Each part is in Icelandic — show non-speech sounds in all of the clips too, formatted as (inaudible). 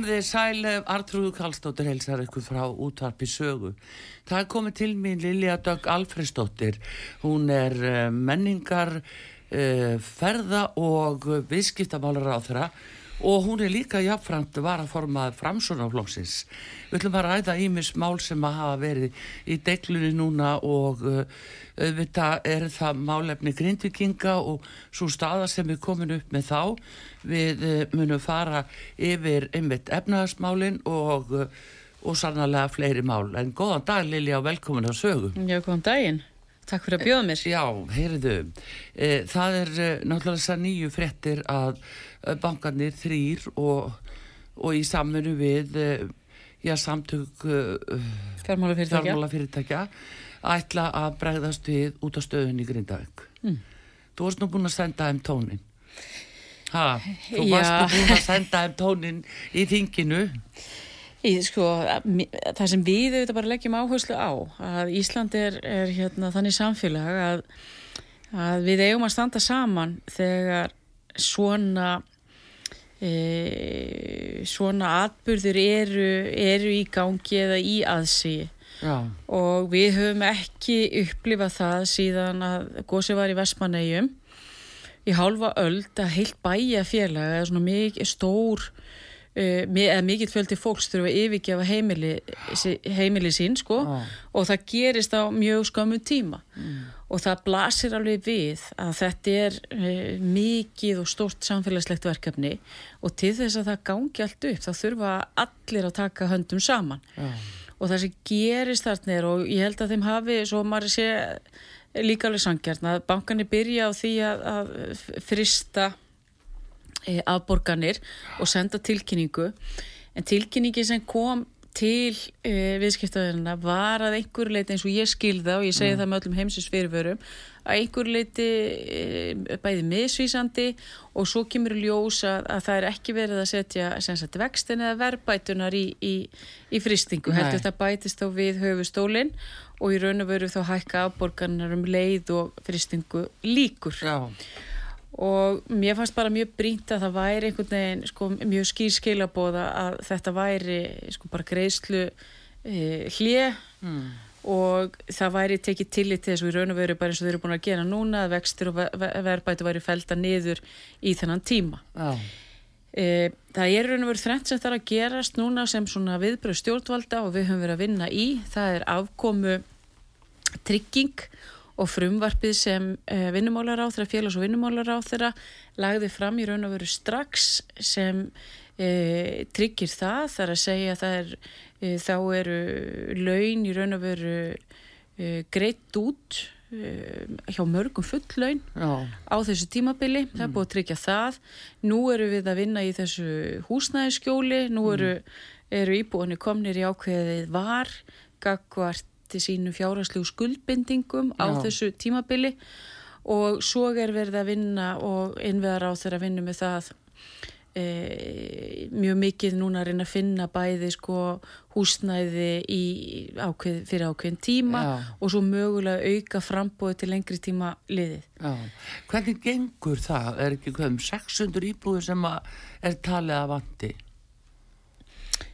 Komið þið sæl, Artrúðu Kallstóttir helsar ykkur frá útvarpi sögu. Það er komið til mín Lilja Dögg Alfredsdóttir. Hún er uh, menningar, uh, ferða og viðskiptamálar á þeirra og hún er líka jafnframt var að formað framsunaflóksins. Við ætlum að ræða ímis mál sem að hafa verið í deglunni núna og uh, auðvitað er það málefni grindvikinga og svo staða sem er komin upp með þá. Við uh, munum fara yfir einmitt efnaðasmálin og, uh, og sannlega fleiri mál. En góðan dag Lilja og velkomin á sögu. Já, góðan daginn, takk fyrir að bjóða mér. Já, heyrðu. E, það er e, náttúrulega þess að nýju frettir að bankanir þrýr og, og í saminu við e, já, samtök fjármálafyrirtækja. ætla að bregðast við út á stöðun í Grindavík. Mm. Þú varst nú búin að senda þeim tónin ha, Þú varst nú búin að senda þeim tónin í þinginu. Í, sko, það sem við auðvitað bara leggjum áherslu á að Ísland er, er hérna, þannig samfélag að, að við eigum að standa saman þegar svona e, svona atbyrður eru, eru í gangi eða í aðsigi. Og við höfum ekki upplifað það síðan að gósi var í Vestmannegjum í hálfa öld að heilt bæja félag eða svona mikið stór uh, eða mikið fjöldi fólks þurfa að yfirgefa heimili, heimili sín sko. Og það gerist á mjög skömmu tíma. Mm. Og það blasir alveg við að þetta er uh, mikið og stort samfélagslegt verkefni og til þess að það gangi allt upp þá þurfa allir að taka höndum saman. Ah og það sem gerist þarna er og ég held að þeim hafi, svo maður sé líka alveg sangjart að bankanir byrja á því að, að frista e, afborganir og senda tilkynningu. En tilkynningi sem kom til e, viðskiptaðurina var að einhver leiti eins og ég skilða og ég segi mm. það með öllum heimsins fyrirvörum að einhver leiti e, bæði misvísandi og svo kemur ljós að, að það er ekki verið að setja vextin eða verbætunar í, í, í fristingu, heldur þetta bætist þá við höfustólinn og í raun og veru þá hækka afborgarnar um leið og fristingu líkur Já. Og mér fannst bara mjög brínt að það væri einhvern veginn sko, mjög skýrskilabóða að þetta væri sko, bara greiðslu e, hlið mm og það væri tekið tillit til þess að við raun og veru bara eins og þau eru búin að gera núna að vextur og verbæti væri felda niður í þennan tíma. Oh. e, það er raun og veru þrengt sem það er að gerast núna sem svona viðbröð stjórnvalda og við höfum verið að vinna í. Það er afkomu trygging og frumvarpið sem e, vinnumálar á þeirra, félags- og vinnumálar á þeirra lagði fram í raun og veru strax sem e, tryggir það, þar að segja að það er e, þá eru laun í raun og veru e, greitt út hjá mörgum full laun Já. á þessu tímabili, það er búið að tryggja það nú eru við að vinna í þessu húsnæðiskjóli, nú mm. eru, eru íbúinni komnir í ákveðið var gagvart í sínu fjárhagslegu skuldbindingum á Já. þessu tímabili og svo er verið að vinna og innveðar á þeirra að vinna með það e, mjög mikið núna að reyna að finna bæði sko húsnæði í ákveð, fyrir ákveðin tíma Já. og svo mögulega auka frambóði til lengri tíma liðið. Já. Hvernig gengur það? Er ekki hvað um 600 íbúður sem er talið að vandi?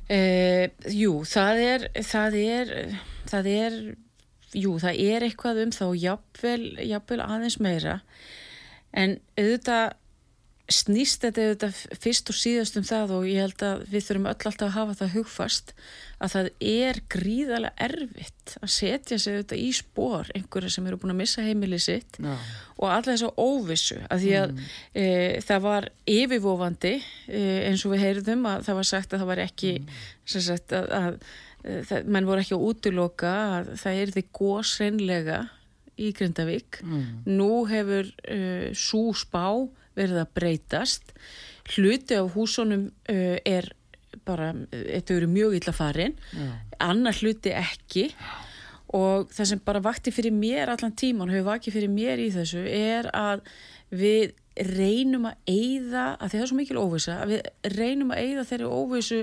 E, jú, það er, það er, það er, jú, það er eitthvað um þá jafnvel, jafnvel aðeins meira. En auðvitað snýst þetta auðvitað fyrst og síðast um það og ég held að við þurfum öll alltaf að hafa það hugfast að það er gríðarlega erfitt að setja sig auðvitað í spór einhverja sem eru búin að missa heimilið sitt Já. og alla þess að óvissu að því að e, það var yfirvofandi e, eins og við heyrðum að það var sagt að það var ekki sem sagt að, að það, menn voru ekki að útiloka að það er því góðsreinlega í Grindavík. Nú hefur uh, svo spá verið að breytast. Hluti af húsunum uh, er bara, þetta eru mjög illa farin. Annar hluti ekki. Og það sem bara vakti fyrir mér allan tíman, hefur vakið fyrir mér í þessu er að við reynum að eyða, að það er svo mikil óvisa að við reynum að eyða þeirri óvisu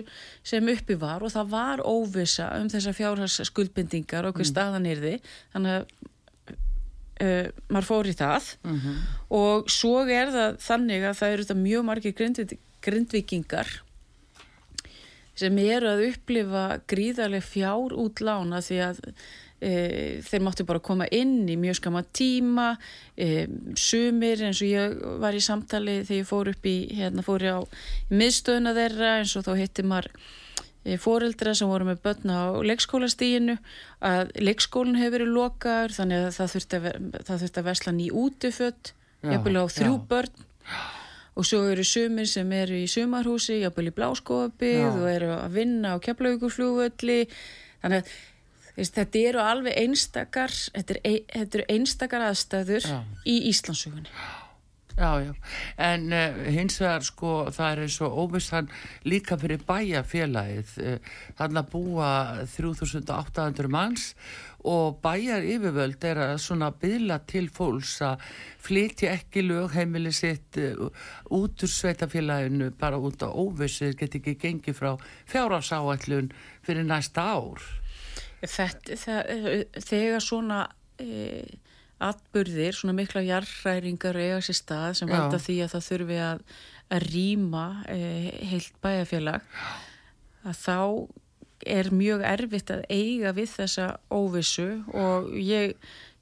sem uppi var og það var óvisa um þessar fjárhans skuldbindingar og hver staðan er því þannig að uh, maður fór í það. Og svo er það þannig að það eru þetta mjög margir grindvi, grindvikingar sem eru að upplifa gríðarlega fjár útlána því að e, þeir máttu bara koma inn í mjög skama tíma e, sumir eins og ég var í samtali þegar ég fór upp í hérna fór ég á miðstöðuna þeirra eins og þá hitti maður e, fóreldra sem voru með börn á leikskólastíginu að leikskólinn hefur verið lokaður þannig að það þurfti að, það þurfti að vesla ný útifött Já, jafnvel á þrjú já. börn og svo eru sumir sem eru í sumarhúsi jafnvel í bláskóðabíð Já. og eru að vinna á keflaugurflugvölli þannig að veist, þetta eru alveg einstakar þetta, er, þetta eru einstakar aðstæður Já. í Íslandsugunni Já, já, en uh, hins vegar sko það er eins og óvissan líka fyrir bæjarfélagið, uh, þannig að búa 3800 manns og bæjar yfirvöld er að svona byðla til fólks að flytja ekki lögheimili sitt uh, út úr sveitafélaginu bara út á óvissu, þeir get ekki gengið frá fjárhásáallun fyrir næsta ár. Þetta, það, þegar svona e, atburðir, svona mikla jarðræringar eiga sér stað sem valda því að það þurfi að, að rýma e, heilt bæjarfélag að þá er mjög erfitt að eiga við þessa óvissu og ég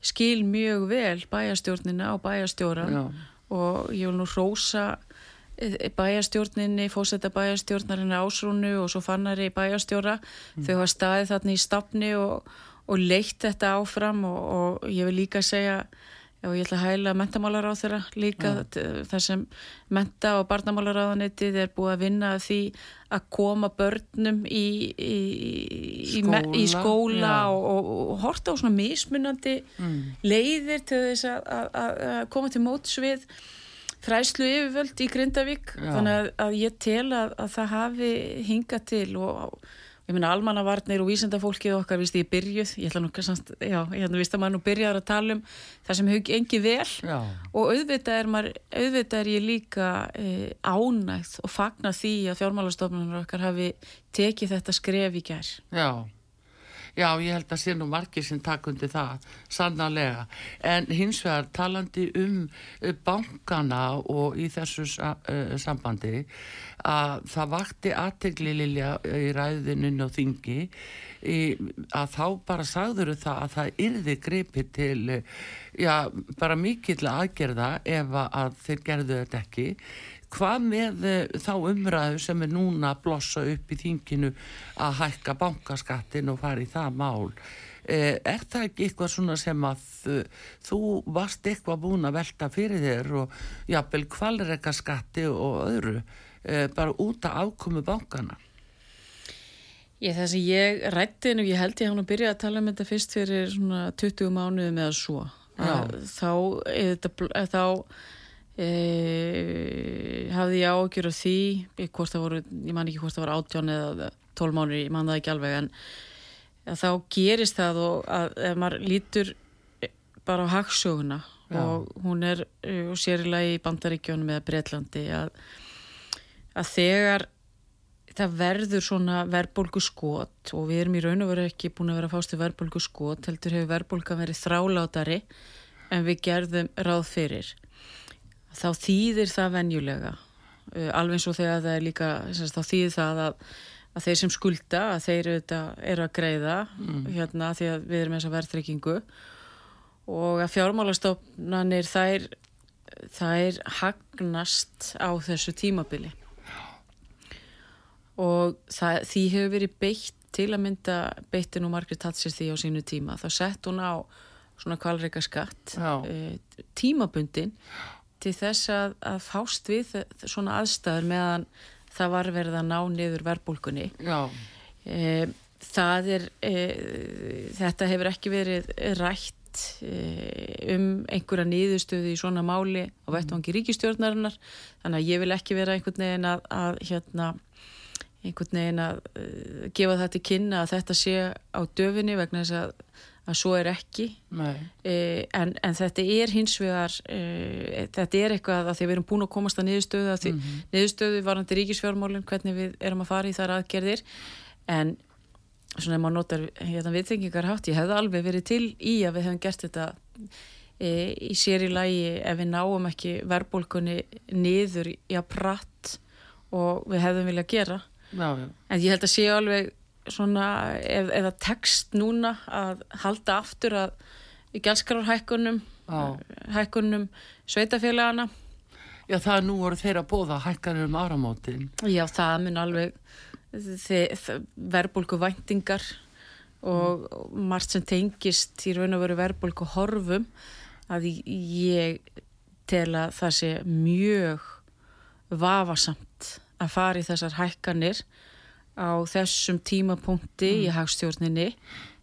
skil mjög vel bæjarstjórnina og bæjarstjóran Já. og ég vil nú rósa eh, bæjarstjórninni, fósetta bæjarstjórnarinn ásrúnu og svo fannari bæjarstjóra. Þau hafa staðið þarna í stafni og, og leitt þetta áfram og, og ég vil líka segja og ég ætla að hæla mentamálar á þeirra líka t- þar sem menta og barnamálaráðanetið er búið að vinna því að koma börnum í, í, í, me- í Skóla, skóla já. og, og, og horta á svona mismunandi leiðir til þess að, koma til móts við fræslu yfirvöld í Grindavík Já. þannig að, að ég tel að, að það hafi hingað til og ég meina almannavarnir og vísendafólkið okkar vist ég byrjuð, ég ætla nú kannski ætla vist að maður nú byrjar að tala um það sem hefur engi vel Já, og auðvitað er, maður, auðvitað er ég líka e, ánægð og fagna því að fjármálastofnunum okkar hafi tekið þetta skref í gær já. Já, ég held að sé nú margir sem takk undir það, sannarlega. En hins vegar talandi um uh, bankana og í þessu uh, sambandi að það vakti aðtegli Lilja í ræðinu og þingi að þá bara sagður það að það yrði gripi til uh, já, bara mikill aðgerða ef að þeir gerðu þetta ekki hvað með eh, þá umræðu sem er núna að blossa upp í þinginu að hækka bankaskattin og fara í það mál? Eh, er það ekki eitthvað svona sem að eh, þú varst eitthvað búin að velta fyrir þér og jafnvel kvalreka skatti og öðru bara út af afkomu bankana Ég, það sem ég rætti en ég held ég hann að byrja að tala um þetta fyrst fyrir svona 20 mánuðum eða svo. Að þá að þá e, hafði ég ágjör af því ég, voru, ég man ekki hvort það var 18 eða 12 mánuður, ég man það ekki alveg en að þá gerist það og að ef maður lítur bara á hagsöguna Já. og hún er uh, sérilagi í Bandaríkjónum eða Breitlandi að að þegar það verður svona verðbólgu skot og við erum í raun og veru ekki búin að vera að fást í verðbólgu skot heldur hefur verðbólga verið þrálátari en við gerðum ráð fyrir þá þýðir það venjulega uh, alveg eins og þegar það er líka þá þýðir það að, að þeir sem skulda að þeir eru að greiða mm. hérna því að við erum þessa verðtrykkingu og að fjármálastofnanir þær, þær hagnast á þessu tímabili. Og það, því hefur verið beitt til að mynda beittin og Margrit Tatsis því á sínu tíma þá sett hún á svona kvalreika skatt e, tímabundin til þess að, að fást við svona aðstæður meðan það var verið að ná niður verbulgunni e, það er e, þetta hefur ekki verið rætt e, um einhverja niðurstöði í svona máli á vettvangi ríkistjórnarinnar þannig að ég vil ekki vera einhvern veginn að, að hérna einhvern veginn að uh, gefa þetta kynna að þetta sé á döfinni vegna þess að, að svo er ekki uh, en, en þetta er hins vegar uh, þetta er eitthvað að því við erum búin að komast að niðurstöðu að því mm -hmm. niðurstöðu varandi ríkisfjármálinn hvernig við erum að fara í þar aðgerðir en svona ef maður notar hérna, viðtengingar hátt, ég hefði alveg verið til í að við hefum gert þetta e, í sér í lagi ef við náum ekki verðbólkunni niður í að pratt og við hefðum viljað gera já, já. en ég held að sé alveg svona ef, það tekst núna að halda aftur að í gælskararhækkunum hækkunum sveitafélagana Já það er nú voru þeirra bóða hækkanir um áramótin. Já það mun alveg verbulgu væntingar og mm. margt sem tengist í raun og veru verbulgu horfum að ég tel að það sé mjög vafasamt að fara í þessar hækkanir á þessum tímapunkti mm. í hagstjórninni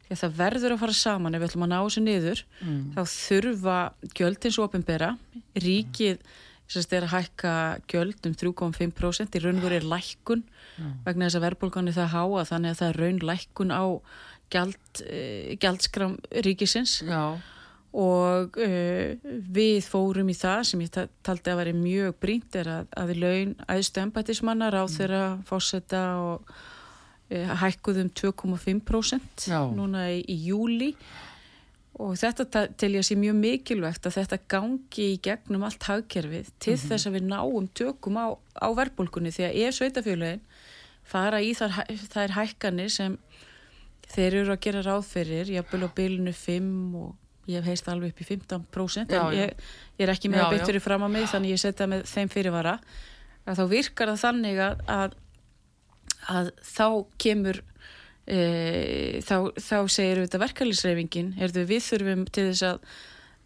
því að það verður að fara saman ef við ætlum að ná þessu niður mm. þá þurfa gjöldins ofinbera ríkið sérst er að hækka gjöld um 3,5% í raunveru er lækkun mm. vegna þess að verðbólgan er það háa þannig að það er raun lækkun á gjald, eh, gjaldskram ríkisins Já og uh, við fórum í það sem ég taldi að veri mjög brínt er að, að laun aðstu embætismannar á þeirra fósetta og uh, hækkuðum 2,5% núna í, í júli og þetta tel ég að sé mjög mikilvægt að þetta gangi í gegnum allt hagkerfið til mm -hmm. þess að við náum tökum á, á verbulgunni því að ef sveitafélagin fara í þar, þær hækkanir sem þeir eru að gera ráð fyrir, jafnvel á bylunu 5 og ég hef heist alveg upp í 15% já, en ég, ég er ekki með að byttur í fram á mig þannig ég setja með þeim fyrirvara. Að þá virkar það þannig að, að, að þá kemur e, þá, þá segir þetta verkefliðsreifingin við þurfum til þess að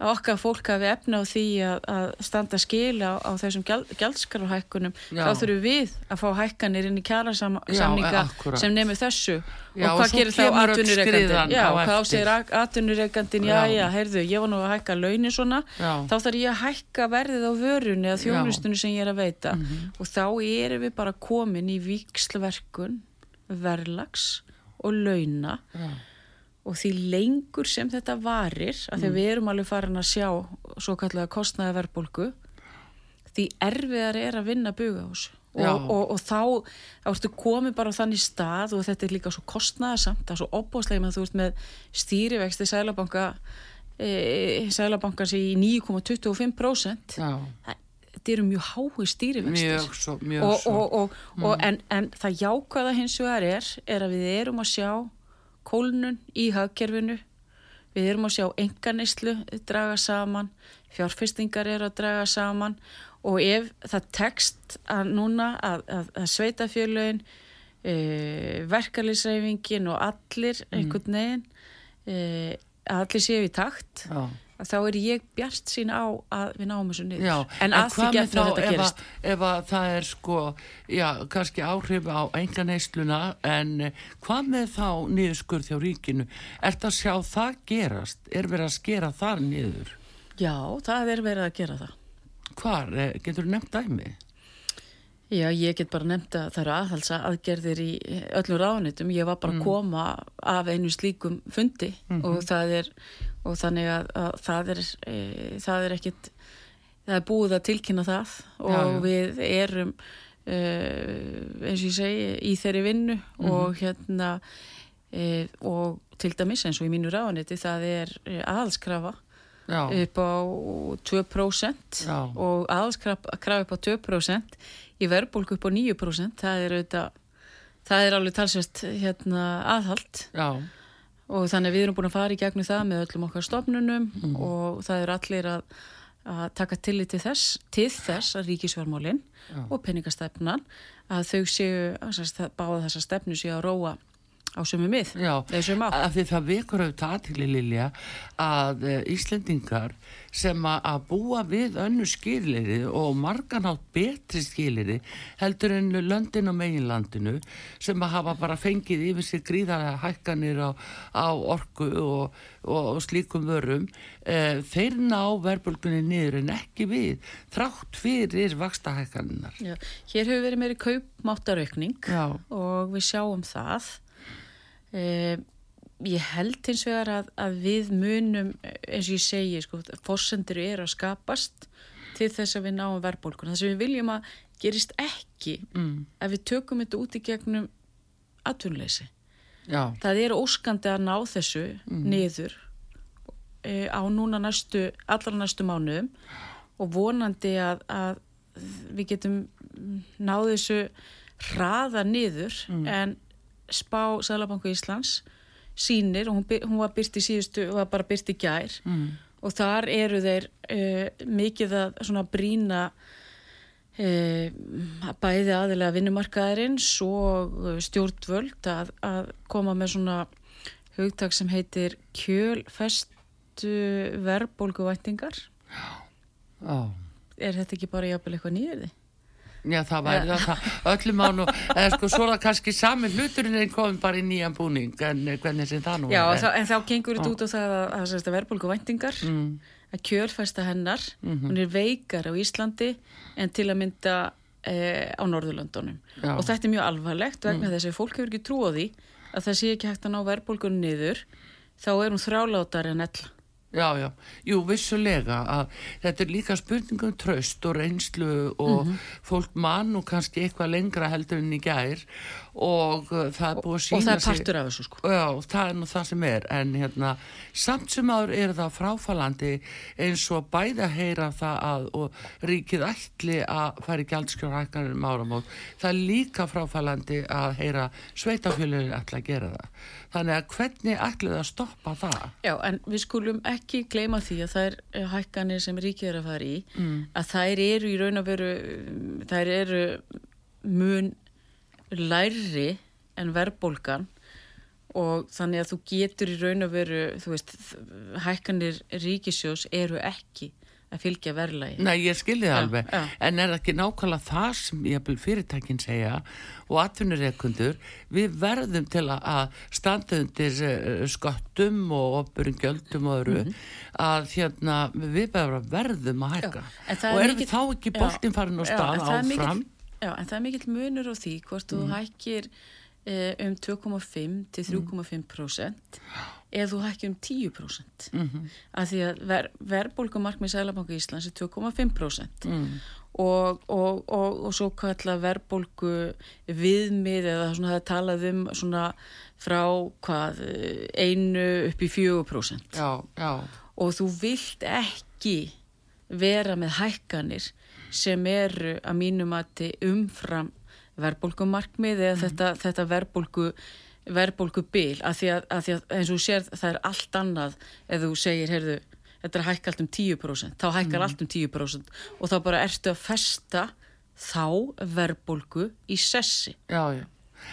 að okkar fólk hafi efna á því að, að standa skila á, á þessum gjaldskarahækkunum þá þurfum við að fá hækkanir inn í kjærasamninga sem nefnir þessu. Já, og hvað gerir þá atvinnureikandin já, hvað segir atvinnureikandin já, já, heyrðu, ég var nú að hækka launin svona, já. þá þarf ég að hækka verðið á vörunni eða þjónustunni sem ég er að veita. Mm -hmm. og þá erum við bara komin í vikslverkun verlags og launa. Já og því lengur sem þetta varir að mm. því við erum alveg farin að sjá svo kallega kostnaði verðbólku því erfiðar er að vinna buga ás og, og, og þá ertu komið bara á þannig stað og þetta er líka svo kostnaðarsamt það er svo opbóslega með þú ert með stýrivexti sælabanka e, sælabankans í 9,25% þetta eru mjög hái stýrivextir mjög svo, mjög svo. og, mm. en, en það jákvæða hins vegar er er að við erum að sjá kólnun í hagkerfinu við erum að sjá enganislu draga saman, fjárfestingar er að draga saman og ef það tekst að núna að, að, að sveitafjörlögin e, verkefliðsreifingin og allir mm. einhvern veginn e, allir séu í takt Já þá er ég bjart sín á að við náum þessu niður. Já, en, en hvað með þá ef, að, ef að það er sko já, kannski áhrif á enga neysluna en hvað með þá niðurskurð þjá ríkinu? Er það að sjá það gerast? Er verið að skera þar niður? Já, það er verið að gera það. Hvar, eh, getur þú nefnt dæmi? Já, ég get bara nefnt að það eru aðhalsa aðgerðir í öllum ráðanitum. Ég var bara að mm. koma af einu slíkum fundi mm -hmm. og það er og þannig að, að það er e, það er ekkit það er búið að tilkynna það og já, já. við erum uh, eins og ég segi í þeirri vinnu Mhm. og hérna uh, og til dæmis eins og í mínu ráðaniti það er aðalskrafa Já, upp á 2% Já. og aðalskrafa upp á 2% í verðbólku upp á 9% það er auðvitað það er alveg talsvægt hérna, aðhald. Já, og þannig við erum búin að fara í gegnum það með öllum okkar stofnunum Mhm. og það er allir að, að taka tillit til þess, til þess að ríkisverðmálinn og peningastefnan að þau séu, að báða þessa stefnu séu að róa á sömu mið. Af því það vekur auðvitað aðtili Lilja að uh, Íslendingar sem að, búa við önnu skiliriði og marganátt betri skiliriði heldur en löndin á meginlandinu sem að hafa bara fengið yfir sig gríðarlega hækkanir á, á orku og, og, og slíkum vörum uh, þeir ná verbulgunni niður en ekki við þrátt fyrir vakstahækkaninnar. Já, hér hefur verið meiri kaupmáttaraukning og við sjáum það. Eh, ég held hins vegar að, að við munum, eins og ég segi, sko, fórsendur eru að skapast til þess að við náum verðbólkuna. Það sem við viljum að gerist ekki Mm. að við tökum þetta út í gegnum atvinnleysi. Já, Það er óskandi að ná þessu niður e, á núna næstu, allra næstu mánuðum og vonandi að, að við getum náð þessu hraða niður en spá Sælabanku Íslands sínir og hún, hún var byrt í síðustu, var bara byrt í gær mm. og þar eru þeir uh, mikið að svona brína uh, bæði aðilega vinnumarkaðarins og uh, stjórnvöld að, að koma með svona hugtak sem heitir kjölfestu verðbólguvæntingar já. er þetta ekki bara jafnvel eitthvað nýðirði? Já, það væri það, það öllum án og, eða sko, svo er það kannski sami hluturinn en komið bara í nýjan búning, en eh, hvernig sem það nú Já, er. en þá gengur þetta út á það að, að, að verðbólguvæntingar Mm, að kjölfesta hennar, Mhm. hún er veikar á Íslandi en til að mynda eh, á Norðurlöndunum. Já. Og þetta er mjög alvarlegt vegna þess að fólk hefur ekki trú á því að það sé ekki hægt að ná verðbólgunum niður, þá er hún þrálátar en ella. Já, já, jú, vissulega að þetta er líka spurningum tröst og reynslu og Mhm. fólk mann og kannski eitthvað lengra heldur en í gær og uh, það er búið að sína Og það er partur af þessu sko. Já, það er nú það sem er en hérna, samt sem áður er það fráfælandi eins og bæði að heyra það að og ríkið ætli að fara í gjaldskjórhækkanir um áramót það er líka fráfælandi að heyra sveitafjöluðin ætla að gera það þannig að hvernig ætli það að stoppa það Já, en við skulum ekki gleyma því að það er hækkanir sem ríkið er að fara í, mm. að þær eru í raun og veru, um, þær eru mun lærri en verðbólgan og þannig að þú getur í raun og veru, þú veist, hækkanir ríkisjós eru ekki að fylgja verðlagi. Nei, ég skilði það Já, alveg, já. en er ekki nákvæmlega það sem ég vil fyrirtækin segja og atvinnureikundur, við verðum til að- standa undir uh, sköttum og opurinn gjöldum og öðru, að hérna, við verðum að hækka. Það Og er erum við þá ekki Já, boltinn farin á já, stað áfram? Já, en það er mikill munur á því hvort þú hækkir eh, um 2,5 til 3,5% eða þú hækkir um 10% mm -hmm. að því að ver, verðbólgumarkmið Sælabanka Íslands er 2,5% Mm. og, og, og, og svo kalla verðbólgu viðmið eða svona það talað um svona frá hvað einu upp í 4% Já, já, og þú vilt ekki vera með hækkanir sem eru að mínu mati umfram verðbólgumarkmið eða þetta, þetta verðbólgu verðbólgu bil að því að, að því að eins og þú sér það er allt annað ef þú segir, heyrðu, þetta er að hækka allt um 10% þá hækkar allt um 10% og þá bara ertu að festa þá verðbólgu í sessi. Já, já.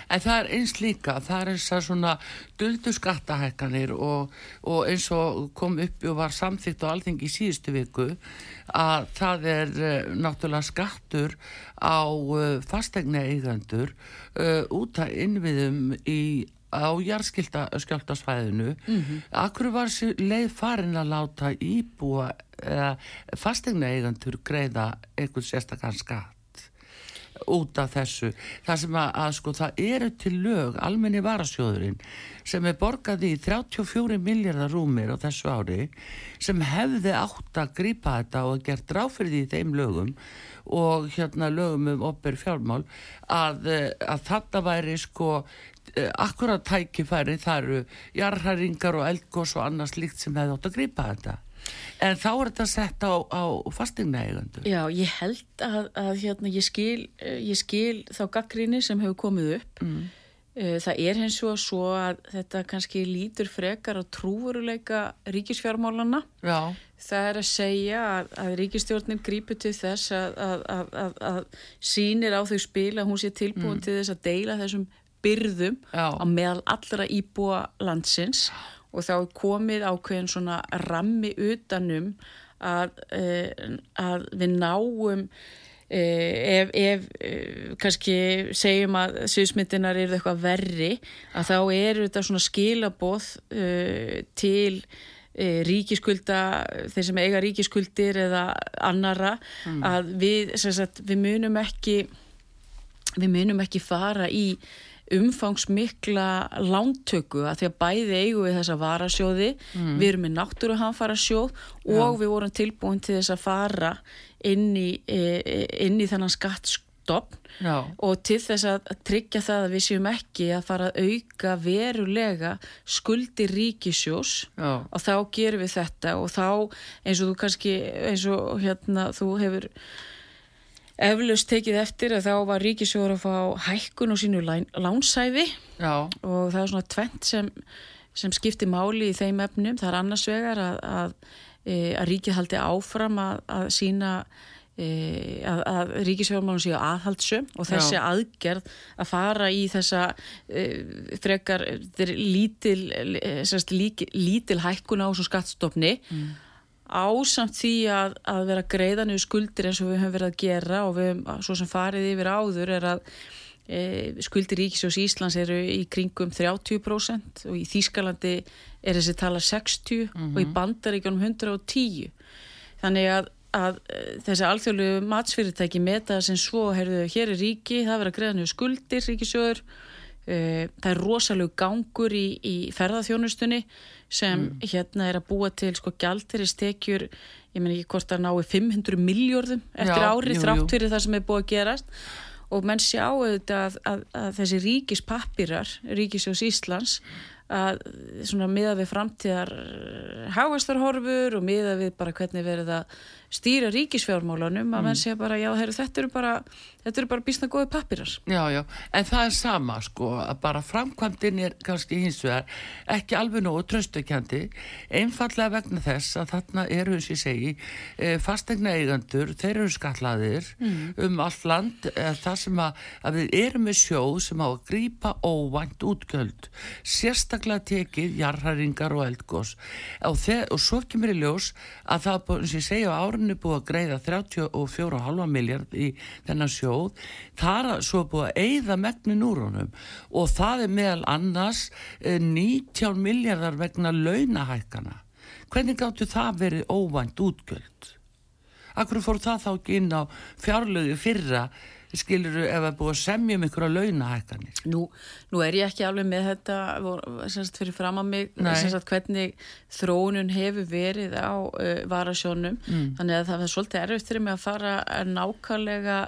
En það er eins líka, það er eins að svona duldu skattahækkanir og, og eins og kom upp og var samþýtt á alþingi í síðustu viku að það er uh, náttúrulega skattur á uh, fastegna eigendur uh, út að innviðum í á jarðskjáltasvæðinu mm -hmm. Akkur var leið farin að láta íbúa eða fastegna eigendur greiða einhvern sérstakann skatt út af þessu. Það sem að, að sko það eru til lög almenni varasjóðurinn sem er borgað í 34 miljardar rúmir á þessu ári sem hefði átt að grípa þetta og gert ráfrið í þeim lögum og hérna lögum um opber fjármál að, eh, að þetta væri sko eh, akkurat tækifæri það eru jarðhæringar og eldgós og annars líkt sem hefði átt að grípa þetta en þá er þetta sett á, á fastingna eigandu Já, ég held að, að hérna, ég, skil, eh, ég skil þá gaggrinni sem hefur komið upp mm. það er hens og svo að þetta kannski lítur frekar á trúveruleika ríkisfjármálana Já. það er að segja að, að ríkistjórnin grípur til þess að, að sínir á þau spil að hún sé tilbúin mm. til þess að deila þessum byrðum Já. á meðal allra íbúa landsins og þá er komið ákveðin svona rammi utanum að, uh, að við náum uh, ef, ef uh, kannski segjum að sviðsmyndinar eru eitthvað verri að þá eru þetta svona skilaboð til ríkiskulda, þeir sem eiga ríkiskuldir eða annara mm. að við, sagt, við munum ekki við munum ekki fara í umfangsmikla lántöku að því að bæði eigu við þessa varasjóði mm. við erum með náttúruhanfara sjóð og Já. við vorum tilbúin til þess að fara inn í, e, e, inn í þennan skattstofn og til þess að tryggja það að við séum ekki að fara að auka verulega skuldi ríkisjós Já. og þá gerum við þetta og þá eins og þú kannski eins og hérna þú hefur eflaust tekið eftir að þá var Ríkisjóður að fá hækkun og sínu lánsæfi Já. og það er svona tvent sem, sem skiptir máli í þeim efnum. Það er annars vegar að, að, e, að Ríkið haldi áfram að, að sína e, að Ríkisjóðurmálun séu aðhaldsum og þessi Já. aðgerð að fara í þessa e, frekar lítil, lítil hækkun á svo skattstofni mm ásamt því að, að vera greiðan yfir skuldir eins og við höfum verið að gera og við höfum svo sem farið yfir áður er að e, skuldir Ríkisjós Íslands eru í kringum 30% og í Þýskalandi er þessi tala 60 mm -hmm. og í mhm. Bandaríkjónum 110 þannig að, að e, þessi alþjóðlu matsfyrirtæki meta sem svo, heyrðu, hér er ríki það verið að greiðan yfir skuldir Ríkisjóður það er rosalega gangur í, í ferðarþjónustunni sem mm. hérna er að búa til sko gæltiristekjur ég menn ekki hvort að nái 500 miljórðum eftir Já, árið þrátt fyrir það sem er búið að gerast og menn sjá auðvitað að, að, að þessi ríkispappirar Ríkisjós Íslands að svona miða við framtíðar háastarhorfur og miða við bara hvernig verið að stýra ríkisfjármálunum að mm. menn segja bara já heru, þetta eru bara, bara bísna góði pappirar. Já, já, en það er sama sko að bara framkvæmdinn er kannski hins vegar ekki alveg nógu tröstukjandi einfallega vegna þess að þarna eru eins og ég segi e, fastegna eigandur, þeir eru skallaðir mm. um allt land e, það sem að, að við erum með sjóð sem á að grýpa óvænt útgjöld sérstaklega tekið jarðhæringar og eldgós og, og svo kemur í ljós að það, eins og ég segja á árinu búið að greiða 34,5 miljard í þennan sjóð þar að svo búið að eigða megnin úr honum og það er meðal annars 19 eh, miljardar vegna launahækana hvernig gáttu það verið óvænt útgöld? Akkur fór það þá ekki inn á fjárlögu fyrra skilur þú ef það búið að semja um að launahækkanir? Nú, nú er ég ekki alveg með þetta sagt, fyrir fram að mig sagt, hvernig þróunun hefur verið á uh, varasjónum mm. þannig að það er svolítið erfitt fyrir mig að fara nákvæmlega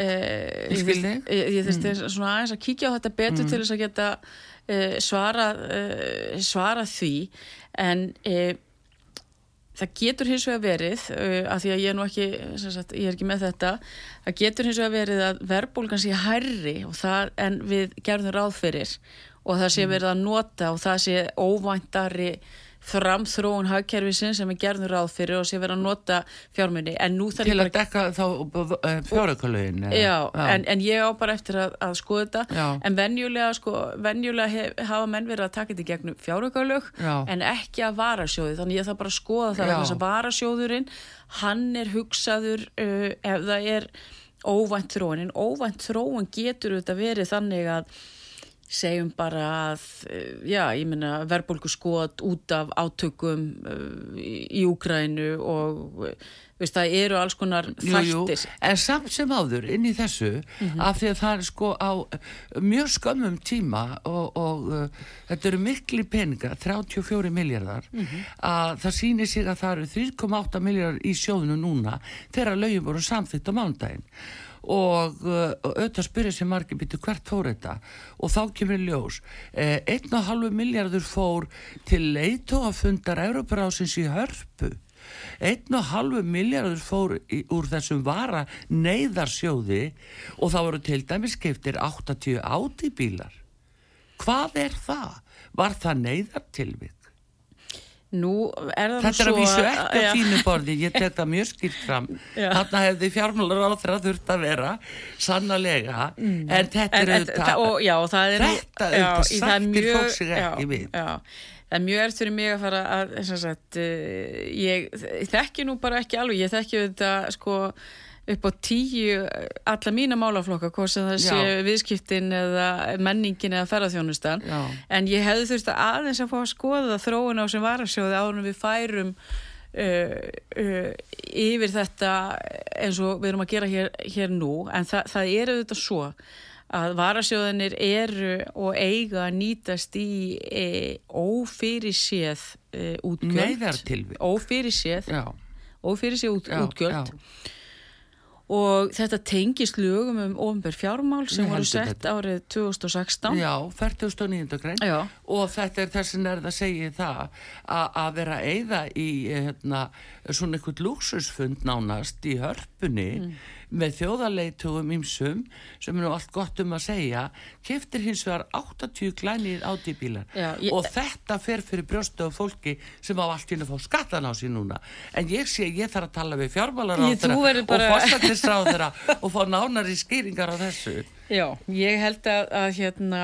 uh, ég þurfti mm. svona aðeins að kíkja á þetta betur mm. til þess að geta uh, svara, uh, svara því en það getur hins vegar verið uh, að því að ég er nú ekki sagt, ég er ekki með þetta það getur hins vegar verið að verbulgan sé hærri það, en við gerðum ráð fyrir og það sé mm. verið að nota og það sé óvæntari framþróun hagkerfisin sem er gerður ráð fyrir og sé verið að nota fjármunni til að dekka þá eh, fjárökullegin já, já. En, en ég á bara eftir að, að skoða þetta. Já. en venjulega, sko, venjulega hef, hafa menn verið að taka þetta gegnum fjárökulleg en ekki að varasjóði. Þannig ég þarf bara að skoða það þess að varasjóðurinn hann er hugsaður uh, ef það er óvænt þróun en óvænt þróun getur þetta verið þannig að segjum bara að, eh, já, ég minna verðbólgu skot út af átökum uh, í Úgrænu og veist, það eru alls konar þættir. En samt sem áður inn í þessu mm -hmm. af því að það er sko á mjög skömmum tíma og, og uh, þetta eru miklu peninga 34 miljardar mm -hmm. að það sýnir sig að það eru 3,8 miljardar í sjóðinu núna þegar lögjum voru samþýtt á mándaginn og uh, auðvitað spyrja sér margir býtu hvert fór þetta og þá kemur ljós eh, 1,5 miljardur fór til leitóafundar Európarásins í hörpu einn og halvu miljardur fór í, úr þessum vara neyðarsjóði og það voru til dæmis skiptir 80 átibílar hvað er það? Var það neyðartilvik? Nú er það Þetta er að vísu ekki á fínu borði, ég tek það mjög skilt fram. (laughs) Þarna hefði fjármálur á þeirra þurft að vera sannlega, mm. en þetta er auðvitað, þetta er auðvitað sættir fólk sig ekki við. Já, já það er mjög erft fyrir mig að fara að sagt, uh, ég, þekki nú bara ekki alveg, ég þekki þetta sko upp á tíu alla mína málaflokka, hvort sem það sé Já. viðskiptin eða menningin eða ferðarþjónustan, en ég hefði þurft að aðeins að fá að skoða þróun á sem varasjóði ánum við færum uh, uh, yfir þetta eins og við erum að gera hér, hér nú, en það, það er auðvitað svo að varasjóðanir eru og eiga að nýtast í e, ófyrirséð e, útgjöld. Ófyrirséð. Ófyrirséð út, útgjöld. já og þetta tengist lögum um ofnbjörn fjármál sem voru sett þetta. árið 2016 Já, 49. grein Já. og þetta er þessin er það að segja það að vera eigða í hérna, svona eitthvað lúksusfund nánast í hörpunni mm með þjóðarleitugum ímsum sem er nú allt gott um að segja keftir hins vegar 80 glænir ádýbílar ég... og þetta fer fyrir brjóstu af fólki sem á allt hérna fá skattan á sín núna. En ég sé ég þarf að tala við fjármálar á þeirra bara... og fórstættisra á þeirra og fá nánari skýringar á þessu. Já, ég held að, að hérna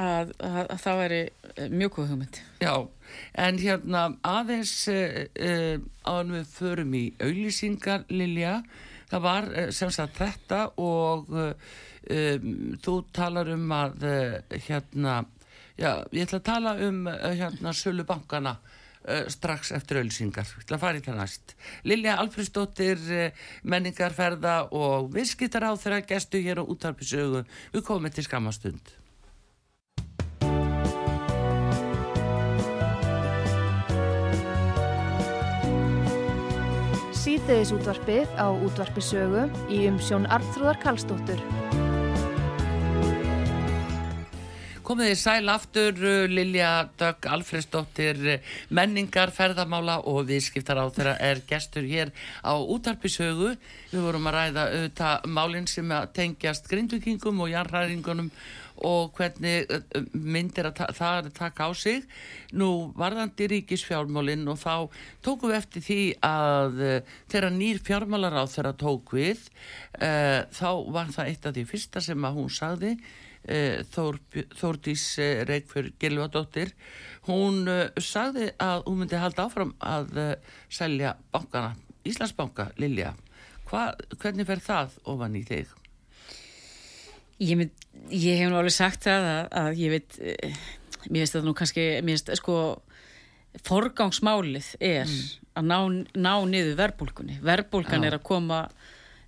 að, að, að það væri eh, mjög góð hugmynd. Já, en hérna aðeins uh, uh, áðan við förum í auðlýsingar Lilja það var eh, sem sagt þetta og um, þú talar um að uh, hérna, já, ég ætla að tala um hérna sölu bankana uh, strax eftir ölsingar, ég ætla að fara í það næst. Lilja Alfredsdóttir menningarferða og viðskiptar á þeirra gestu hér á útarpisögu við komum til skamastund síðdeðis útvarpið á útvarpisögu í umsjón Arnþróðar Kallstóttur. Komið í sæl aftur Lilja Dögg Alfredsdóttir menningar, ferðamála og viðskiptar á þeirra er gestur hér á útarpisögu. Við vorum að ræða auðvitað málinn sem tengjast grindvikingum og jarnræðingunum og hvernig myndir að það er að taka á sig. Nú varðandi ríkisfjármálinn og þá tókum við eftir því að uh, þegar nýr fjármálar á þeirra tók við uh, þá var það eitt af því fyrsta sem að hún sagði uh, Þór, Þórdís Reykjörg Gilvardóttir hún sagði að hún myndi halda áfram að selja bankana, Íslandsbanka Lilja, Hva, hvernig fer það ofan í þig? Ég, mynd, ég hef nú alveg sagt það að, að ég veit, eh, mér finnst þetta nú kannski, mér finnst sko, forgangsmálið er mm. að ná, ná niður verbulgunni. Verbulgan er að koma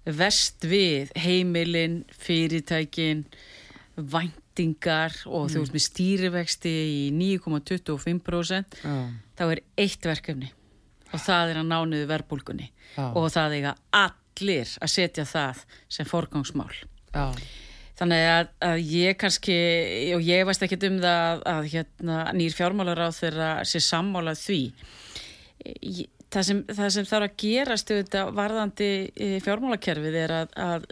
vest við heimilin, fyrirtækin, væntingar og mm. þú veist með stýrivexti í 9,25% þá er eitt verkefni og það er að ná niður verbulgunni og það er að allir að setja það sem forgangsmál. Já. Þannig að, að ég kannski, og ég veist ekki um það að, að hérna, nýr fjármálar á þeirra sé sammálað því. Það sem, það sem þarf að gerast auðvitað varðandi fjármálakerfið er að, að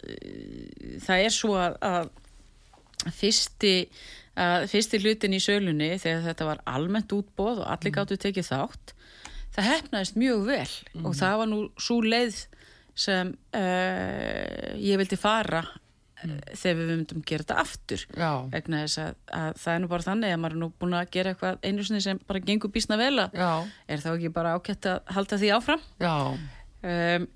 það er svo að fyrsti, fyrsti hlutin í sölunni þegar þetta var almennt útbóð og allir mm. gáttu tekið þátt, það hefnaðist mjög vel mm. og það var nú svo leið sem uh, ég vildi fara mm. þegar við myndum gera þetta aftur. Vegna þess að, að það er nú bara þannig að maður er nú búin að gera eitthvað einu sinni sem bara gengur bísna vel að er þá ekki bara ákvæmt að halda því áfram? Um,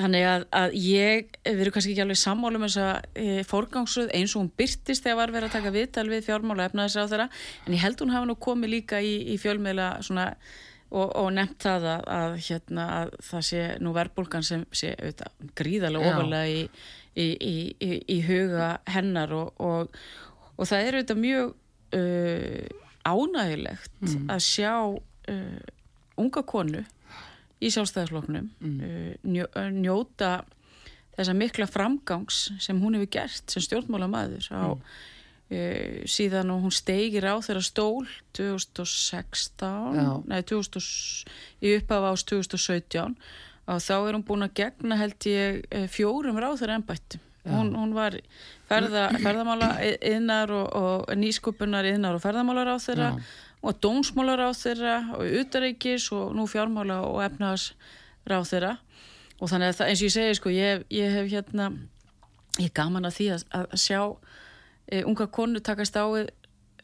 þannig að, að ég við erum kannski ekki alveg sammálum þess að e, fórgangsröð eins og hún byrtist þegar var verið að taka viðtal við fjármála efnaðis á þeirra en ég held hún hafa nú komið líka í, í fjölmiðla svona og, og nefnt það að, að, hérna, að það sé nú verðbólgan sem sé auðvitað, gríðarlega ofalega í, í, í huga hennar og, og, og það er auðvitað mjög uh, ánægilegt mm. að sjá uh, unga konu í sjálfstæðarsloknum mm. uh, njó, uh, njóta þessa mikla framgangs sem hún hefur gert sem stjórnmála maður á mm. Uh, síðan og hún steigir á þeirra stól 2016 Já. nei 2000, í upphafa ás 2017 og þá er hún búin að gegna held ég eh, fjórum ráð þeirra ennbættum hún, hún var ferða, ferðamála innar og, og nýskupunar innar og ferðamálar á þeirra Já. og dómsmálar á þeirra og utaríkis og nú fjármála og efnaðars ráð þeirra og þannig að það, eins og ég segi sko ég, ég hef hérna ég gaman að því að, að sjá uh, unga konu takast á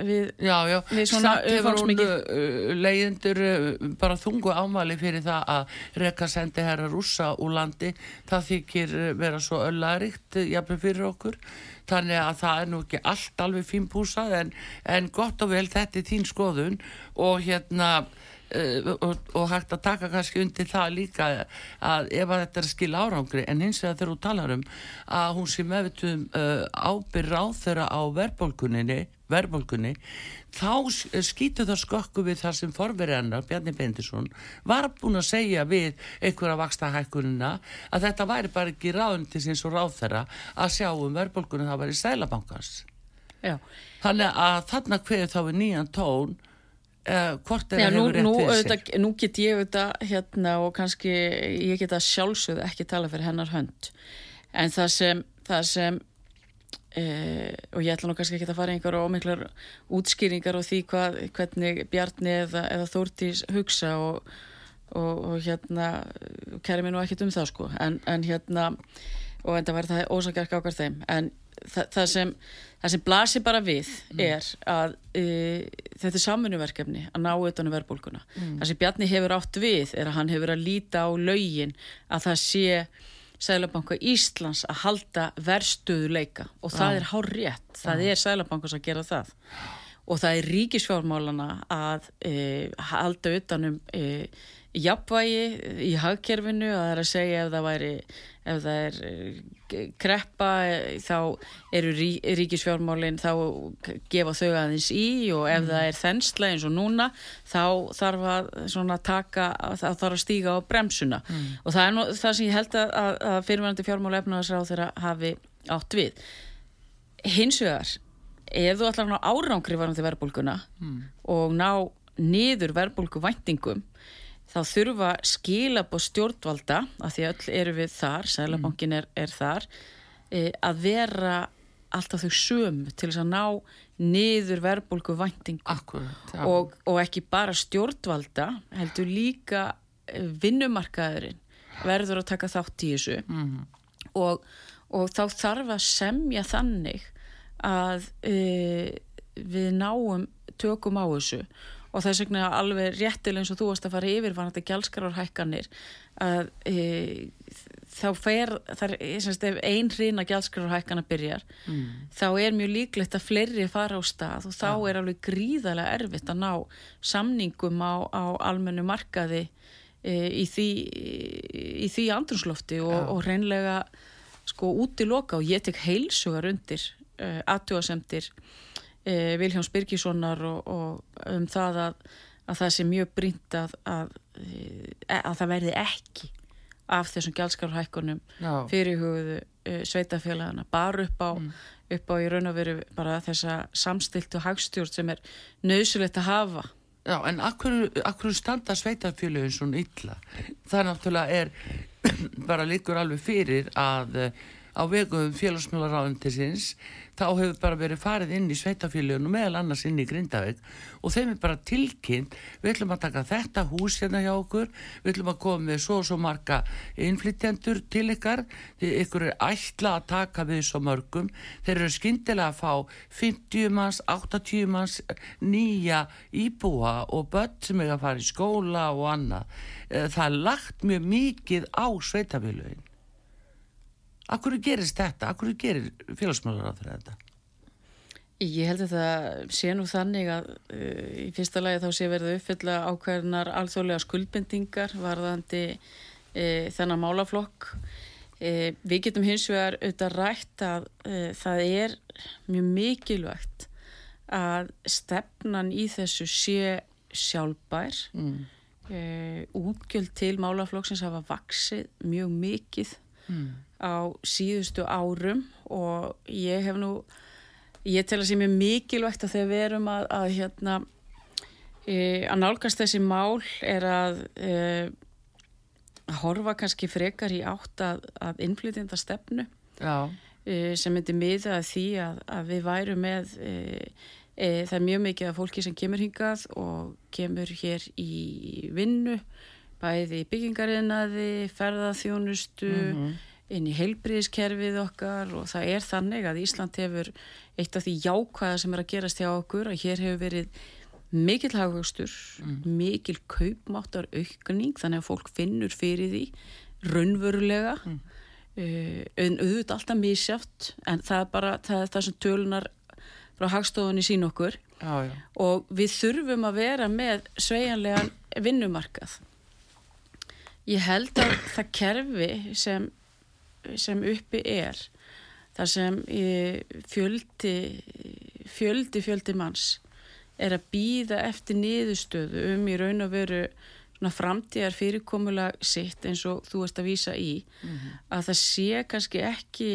við já, já. við svona umfangsmikið uh, leiðindur uh, bara þungu ámali fyrir það að reyka sendi herra rúsa úr landi. Það þykir uh, vera svo öllaríkt jafnveg fyrir okkur. Þannig að það er nú ekki allt alveg fínpúsað en, en gott og vel þetta er þín skoðun. Og hérna og, og hægt að taka kannski undir það líka að ef að þetta er skil árangri en hins vegar þegar þú talar um að hún sé meðvitum uh, ábyrð ráð þeirra á verðbólkunni verðbólkunni þá skýtu það skokku við það sem forverðanar Bjarni Bendisson var búin að segja við einhverja vaksta hækkunina að þetta væri bara ekki ráðundisins og ráð þeirra að sjá um verðbólkunni það væri sælabankars Já. þannig að þarna hverju þá er nýjan tón Uh, hvort er það hefur rétt nú, við auðvitað, sér nú get ég auðvitað hérna og kannski ég get að sjálfsögðu ekki tala fyrir hennar hönd. En það sem, það sem e, og ég ætla nú kannski ekki að fara einhver ómiklar útskýringar og því hvað, hvernig Bjarni eða, eða Þórtís hugsa og, og, og hérna kæri mér nú ekkit um það sko en, en hérna og en það væri það ósakjark ákvar þeim en það, það sem það sem blasir bara við mm. er að uh, þetta er samfunnverkefni að ná utan um verðbólkuna mm. það sem Bjarni hefur átt við er að hann hefur að líta á laugin að það sé Sælabanka Íslands að halda verðstöðuleika og það ah. er hár rétt, það ah. er Sælabankas að gera það og það er ríkisfjármálana að uh, halda utanum uh, jafnvægi í hagkerfinu að það er að segja ef það væri ef það er eh, kreppa þá eru rí, ríkisfjármálinn þá gefa þau aðeins í og ef mm. það er þensla eins og núna þá þarf að taka þá þarf að stíga á bremsuna mm. og það er nú það sem ég held að, að fyrirvændi fjármála efnaðarsráð þeirra hafi átt við hins vegar ef þú ætlar að ná árangri varandi verðbólguna mm. og ná niður verðbólgu væntingum þá þurfa skilab og stjórnvalda, af því öll eru við þar, Sælabankin er, er þar, e, að vera alltaf þau sömu til þess að ná niður verðbólku væntingum og, og ekki bara stjórnvalda, heldur líka e, vinnumarkaðurinn verður að taka þátt í þessu. Mm -hmm. og, og þá þarf að semja þannig að e, við náum tökum á þessu og þess vegna alveg réttil eins og þú varst að fara yfir var þetta gjaldskráðarhækkanir að e, þá fer þar, ef ein hrýna gjaldskráðarhækkana byrjar mm. þá er mjög líklegt að fleiri fara á stað og þá ja. er alveg gríðarlega erfitt að ná samningum á, á almennu markaði e, í því í því andrunslofti og, ja. og reynlega sko út í loka og ég tek heilsugar undir uh, aðtjóðasemtir e, Viljáns Birgissonar og, og um það að, að það sé mjög brínt að, að, e, að það verði ekki af þessum gjaldskárhækkunum fyrir hugðu e, sveitafélagana bara upp á, mm. upp á í raun og veru bara þessa samstilt og hagstjórn sem er nöðsulegt að hafa Já, en akkur, akkur standa sveitafélagin svona illa? Það náttúrulega er (clears throat) bara líkur alveg fyrir að á vegum félagsmjölaráðundisins þá hefur bara verið farið inn í sveitafélögun og meðal annars inn í Grindavík og þeim er bara tilkynnt við ætlum að taka þetta hús hérna hjá okkur við ætlum að koma með svo og svo marga innflytjendur til ykkar því ykkur er ætla að taka við svo mörgum, þeir eru skindilega að fá 50 manns, 80 manns nýja íbúa og börn sem er að fara í skóla og annað. Eh, það er lagt mjög mikið á sveitafélögin Akkur gerist þetta? Akkur gerir félagsmálar á þetta? Ég held að það sé nú þannig að uh, í fyrsta lagi þá sé verið uppfylla ákveðnar alþjóðlega skuldbendingar varðandi uh, þennan málaflokk. Uh, við getum hins vegar auðvitað rætt að uh, það er mjög mikilvægt að stefnan í þessu sé sjálfbær. Mm. Uh, útgjöld til málaflokksins hafa vaksið mjög mikið mm. Á síðustu árum og ég hef nú Ég tel að sé mjög mikilvægt að þegar við erum að, að, hérna, e, að nálgast þessi mál er að, e, að horfa kannski frekar í átt að, að innflytjenda stefnu e, sem myndi miða að því að við værum með, e, e, það er mjög mikið af fólki sem kemur hingað og kemur hér í vinnu, bæði byggingarinnaði, ferðaþjónustu, mm -hmm inn í heilbríðiskerfið okkar og það er þannig að Ísland hefur eitt af því jákvæða sem er að gerast hjá okkur að hér hefur verið mikil hagvöxtur, mm. mikil kaupmáttar aukning þannig að fólk finnur fyrir því raunverulega mm. uh, auðvitað alltaf mísjátt en það er bara það, er það sem tölunar frá hagstofunni sín okkur já, já. og við þurfum að vera með sveianlegan vinnumarkað ég held að það kerfi sem sem uppi er þar sem fjöldi fjöldi fjöldi manns er að býða eftir niðurstöðu um í raun og veru framtíðar fyrirkomulag sitt eins og þú ert að vísa í mm -hmm. að það sé kannski ekki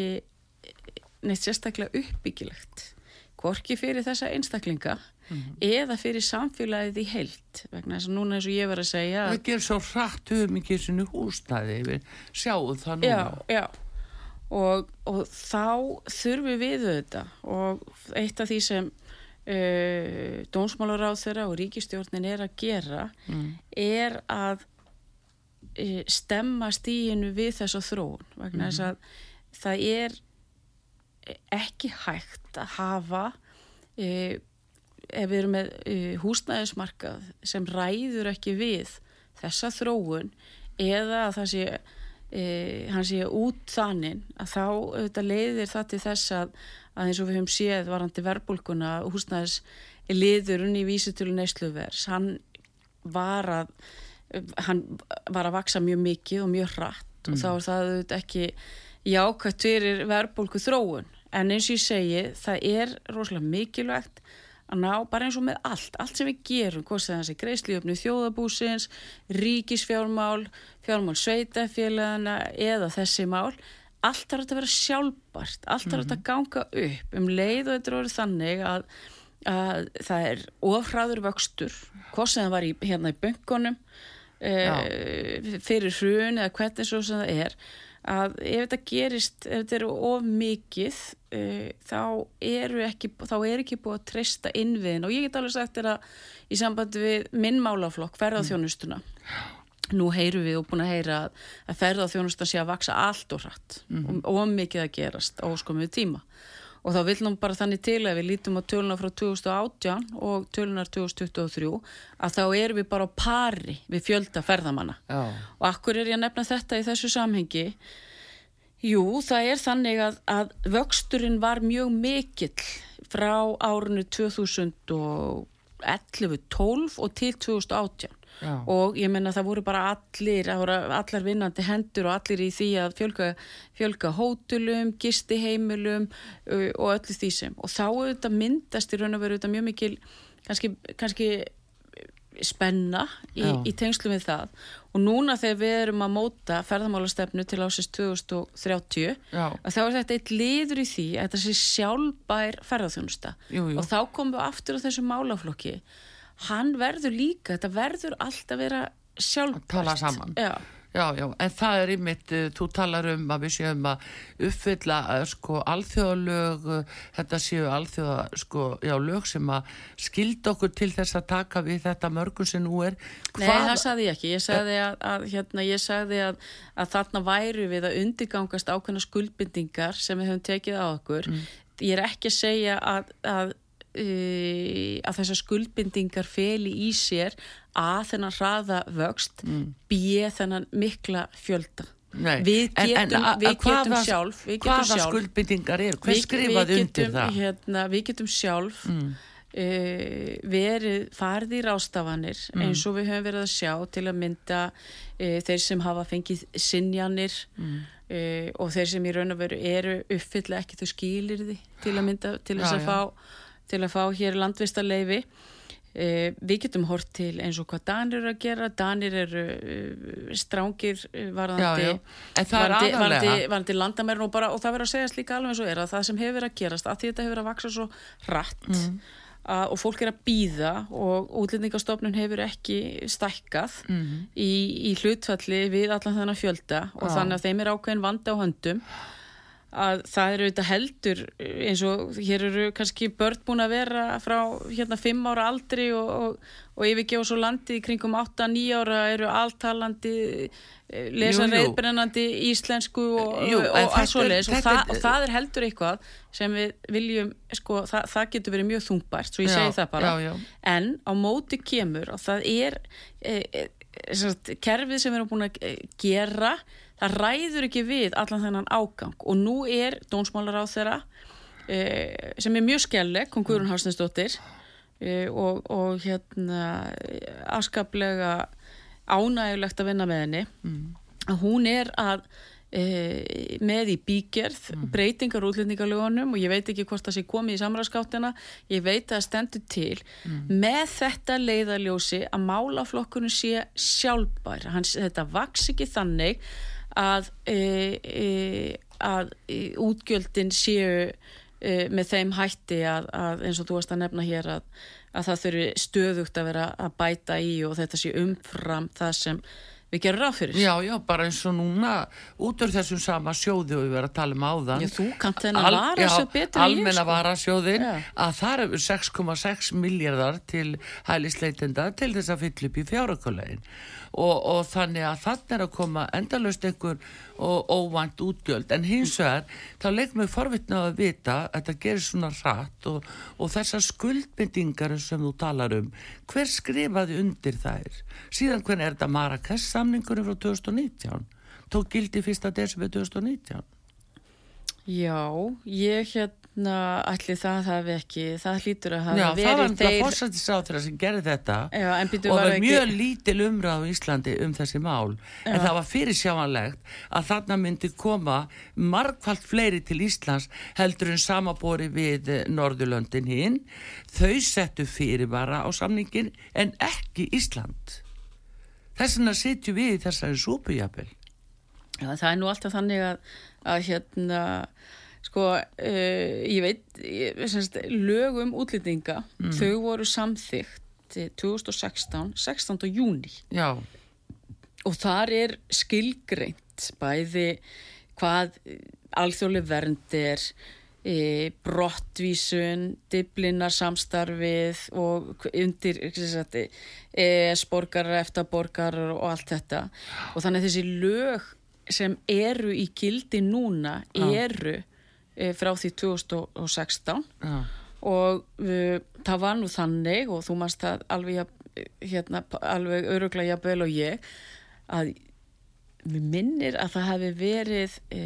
neitt sérstaklega uppbyggilegt hvorki fyrir þessa einstaklinga mm -hmm. eða fyrir samfélagið í heilt vegna þess að núna eins og ég var að segja Það ger svo hratt um ekki svona húsnæði við sjáum það núna Já, já og, og þá þurfum við þetta og eitt af því sem uh, dónsmálaráð þeirra og ríkistjórnin er að gera mm. er að uh, stemma stíinu við þessa þróun vegna þess mm. að það er ekki hægt að hafa uh, ef við erum með uh, húsnæðismarkað sem ræður ekki við þessa þróun eða að það sé e, hann sé út þannig að þá auðvitað leiðir það til þess að, að eins og við höfum séð varandi verbulguna húsnæðis liðurinn í vísitölu neysluvers hann var að hann var að vaksa mjög mikið og mjög hratt mm. og þá er það auðvitað ekki jákvæmt fyrir verbulgu þróun en eins og ég segi það er rosalega mikilvægt að ná bara eins og með allt, allt sem við gerum hvort það er þessi greiðsliöfni þjóðabúsins ríkisfjármál fjármál sveitafélagana eða þessi mál allt þarf að vera sjálfbart allt þarf mm -hmm. að ganga upp. Um leið og þetta eru þannig að, að það er ofraður vöxtur hvort sem það var í, hérna í böngunum e, fyrir hrun eða hvernig svo sem það er að ef þetta gerist, ef þetta eru of mikið uh, þá eru ekki, þá er ekki búið að treysta innviðin og ég get alveg sagt þér að í sambandi við minnmálaflokk ferðarþjónustuna mm. nú heyru við og búin að heyra að ferðarþjónustan sé að vaksa allt og hratt mm. og, og mikið að gerast á skomið tíma og þá vil nú bara þannig til að við lítum á tölunar frá 2018 og tölunar 2023 að þá erum við bara á pari við fjölda ferðamanna Já. og akkur er ég að nefna þetta í þessu samhengi Jú, það er þannig að, að vöxturinn var mjög mikill frá árunni 2011-12 og til 2018 Já. og ég menna það voru bara allir allar vinnandi hendur og allir í því að fjölga, fjölga hótulum gisti heimilum og öllu því sem og þá auðvitað myndast í raun og veru auðvitað mjög mikil kannski, kannski spenna í, í tengslu við það og núna þegar við erum að móta ferðamálastefnu til ásins 2030 Já. að þá er þetta eitt liður í því að þetta sé sjálfbær ferðarþjónusta og þá komum við aftur á þessu málaflokki hann verður líka, þetta verður alltaf vera sjálfbært. Tala saman. Já. Já, já, en það er ymitt, uh, þú talar um að við séum að uppfylla uh, sko alþjóðalög, uh, þetta séu alþjóða sko, já, lög sem að skilda okkur til þess að taka við þetta mörgum sem nú er. Hvað... Nei, það saði ég ekki, ég sagði að, að hérna, ég sagði að, að þarna væru við að undirgangast ákveðna skuldbindingar sem við höfum tekið á okkur. Mm. Ég er ekki að segja að, að uh, að þessar skuldbindingar feli í sér að þennan hraða vöxt mm. býja þennan mikla fjölda Nei. Við En- en getum, a- a- við getum hvaða- sjálf, við getum hvaða sjálf skuldbindingar er, hver skrifaði undir það Mm. Hérna, við getum sjálf uh, verið farið í rástafanir Mm. eins og við höfum verið að sjá til að mynda uh, þeir sem hafa fengið sinjanir Mm. uh, og þeir sem í raun og veru eru uppfylla ekki þau skilirði til að mynda til þess Já, að já. fá til að fá hér landvistarleifi Uh, við getum hort til eins og hvað Danir eru að gera Danir eru uh, strángir uh, varðandi Já, já. Varðandi, varðandi, varðandi landamærin og, bara, og það verður að segja líka alveg eins og er að það sem hefur verið að gerast að þetta hefur verið að vaksa svo hratt Mm. að, og fólk er að býða og útlendingastofnun hefur ekki stækkað í, í hlutfalli við allan þennan fjölda og Já. þannig að þeim er ákveðin vandi á höndum að það eru þetta heldur eins og hér eru kannski börn búin að vera frá hérna fimm ára aldri og, og, og yfirgefa svo landi kringum 8-9 ára eru alltalandi eh, lesa Jú, jú. reyðbrennandi íslensku og, Jú, og, en og er- og, það, er- og það er heldur eitthvað sem við viljum sko, það, það getur verið mjög þungbært svo ég Já, segi það bara já, já. en á móti kemur og það er e, e, sagt, kerfið sem við erum búin að e, gera það ræður ekki við allan þennan ágang. Og nú er dónsmálar á þeirra e, sem er mjög skelleg, kom Guðrún Hásnesdóttir e, og, og hérna afskaplega ánægulegt að vinna með henni. Að hún er að e, með í bígerð breytingar útlendingalögunum og ég veit ekki hvort það sé komið í samræðskáttina ég veit að það stendur til. Með þetta leiðaljósi að málaflokkurinn sé sjálfbær. Hans, þetta vaks ekki þannig að, e, e, að útgjöldin séu e, með þeim hætti að, að eins og þú varst að nefna hér að, að það þurfi stöðugt að vera að bæta í og þetta sé umfram það sem við gerum ráð fyrir Já, já, bara eins og núna út úr þessum sama sjóði og við verðum að tala um áðan Já, þú kannt þennan varasjóð betur ég, Almenna sko. varasjóðin Já. að það eru 6,6 miljardar til hælisleitenda til þess að fylla upp í fjárökulegin og, og þannig að þannig er að koma endalaust einhver óvænt útgjöld. En hins vegar þá leikum við forvitna að vita að þetta gerir svona rætt og, og þessar skuldbindingar sem þú talar um hver skrifaði undir þær? Síðan hvernig er þetta Marrakesh samningunum frá 2019 tók gildi 1. desember 2019 Já, ég hérna ætli það hafi ekki, það hlýtur að hafa Já, það var verið náttúrulega fórsættisáþra sem gerði þetta. Já, og var var ekki- mjög lítil umræð á Íslandi um þessi mál. En það var fyrir sjáanlegt að þarna myndi koma margfald fleiri til Íslands heldur en samabori við eh, Norðurlöndin hinn þau settu fyrirvara á samningin en ekki Ísland. Þess vegna sitjum við í þessari súpujafel Já, það er nú alltaf þannig að, að hérna, sko, uh, ég veit, ég, semst, lög um útlýtinga, Mm. þau voru samþygt 2016, 16. júni Já, og þar er skilgreint bæði hvað alþjóðlega vernd er, e, brottvísun, diblinar samstarfið og undir ES-borgarar, EFTA-borgarar og allt þetta og þannig að þessi lög sem eru í gildi núna eru e, frá því 2016 já, og uh, það var nú þannig og þú mannst það alveg, jafn- hérna, alveg öruglega jafnvel og ég að við minnir að það hefði verið e,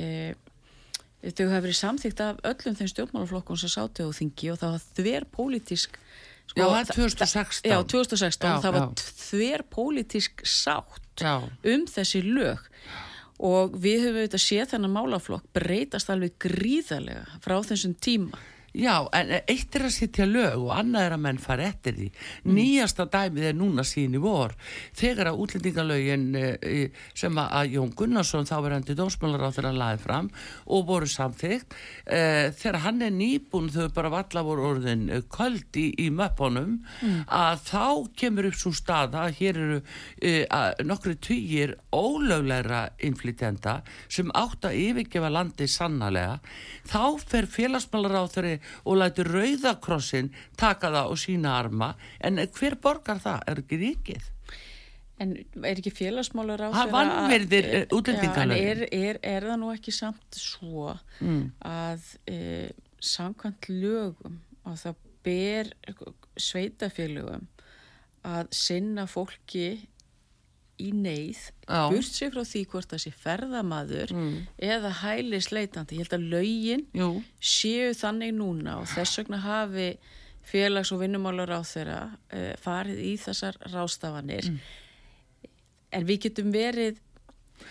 þau hefði verið samþýgt af öllum þeim stjórnmálaflokkum sem sátu á þingi og það var þver pólitísk Já, það er 2016. Já, 2016, Já, það var já. þver pólitísk sátt já, um þessi lög og við höfum auðvitað séð þennan málaflokk breytast alveg gríðarlega frá þessum tíma Já, en eitt er að setja lög og annað er að menn fara eftir því. Nýjasta dæmið er núna sín í vor. Þegar að útlendingalögin eh, sem að- Jón Gunnarsson þá verðandi dómsmálar á þeirra laði fram og voru samþygt, eh, þegar hann er nýbúin þau bara valla voru orðin eh, köld í, í möppunum, að þá kemur upp svo staða að hér eru nokkru tugir ólöglegra innflytjenda sem átt að yfirgefa landi sannlega, þá fer félagsmálar á þeirri og lætur rauðakrossin taka það og sína arma en hver borgar það? Er ekki ríkið? En er ekki félagsmálur á Það vanvirðir, eh, útlendingalögin. En er, er, er það nú ekki samt svo Mm. að e, samkvæmt lögum að það ber sveitafélögum að sinna fólki í neyð burt sér frá því hvort það sé ferðamaður eða hæli sleitandi. Ég held að Jú, séu þannig núna og þess vegna hafi félags- og vinnumálur á þeirra uh, farið í þessar rástafanir. En við getum verið,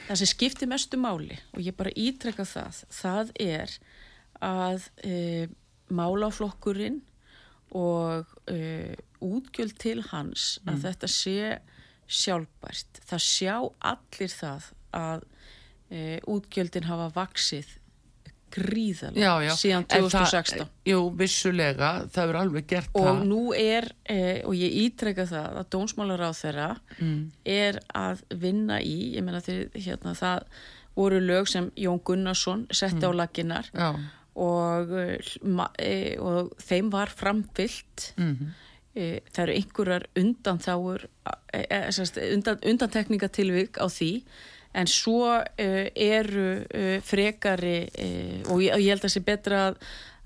það sem skiptir mestu máli og ég bara ítrekka það, það er að uh, málaflokkurinn og uh, útgjöld til hans að þetta sé sjálfbært. Það sjá allir það að uh, útgjöldin hafa vaksið gríðalega síðan En það- 2016 jú, vissulega, það er alveg gert og það. nú er, eh, og ég ítreka það að dómsmálar á þeirra er að vinna í, ég meina þeir, hérna, það voru lög sem Jón Gunnarsson setti á laginnar og, ma- eh, og þeim var framfyllt mhm. Eh, það eru einhverjar undanþáur eh, eh, undan, undantekningatilvik á því en svo eru frekari og ég held að það sé betra að,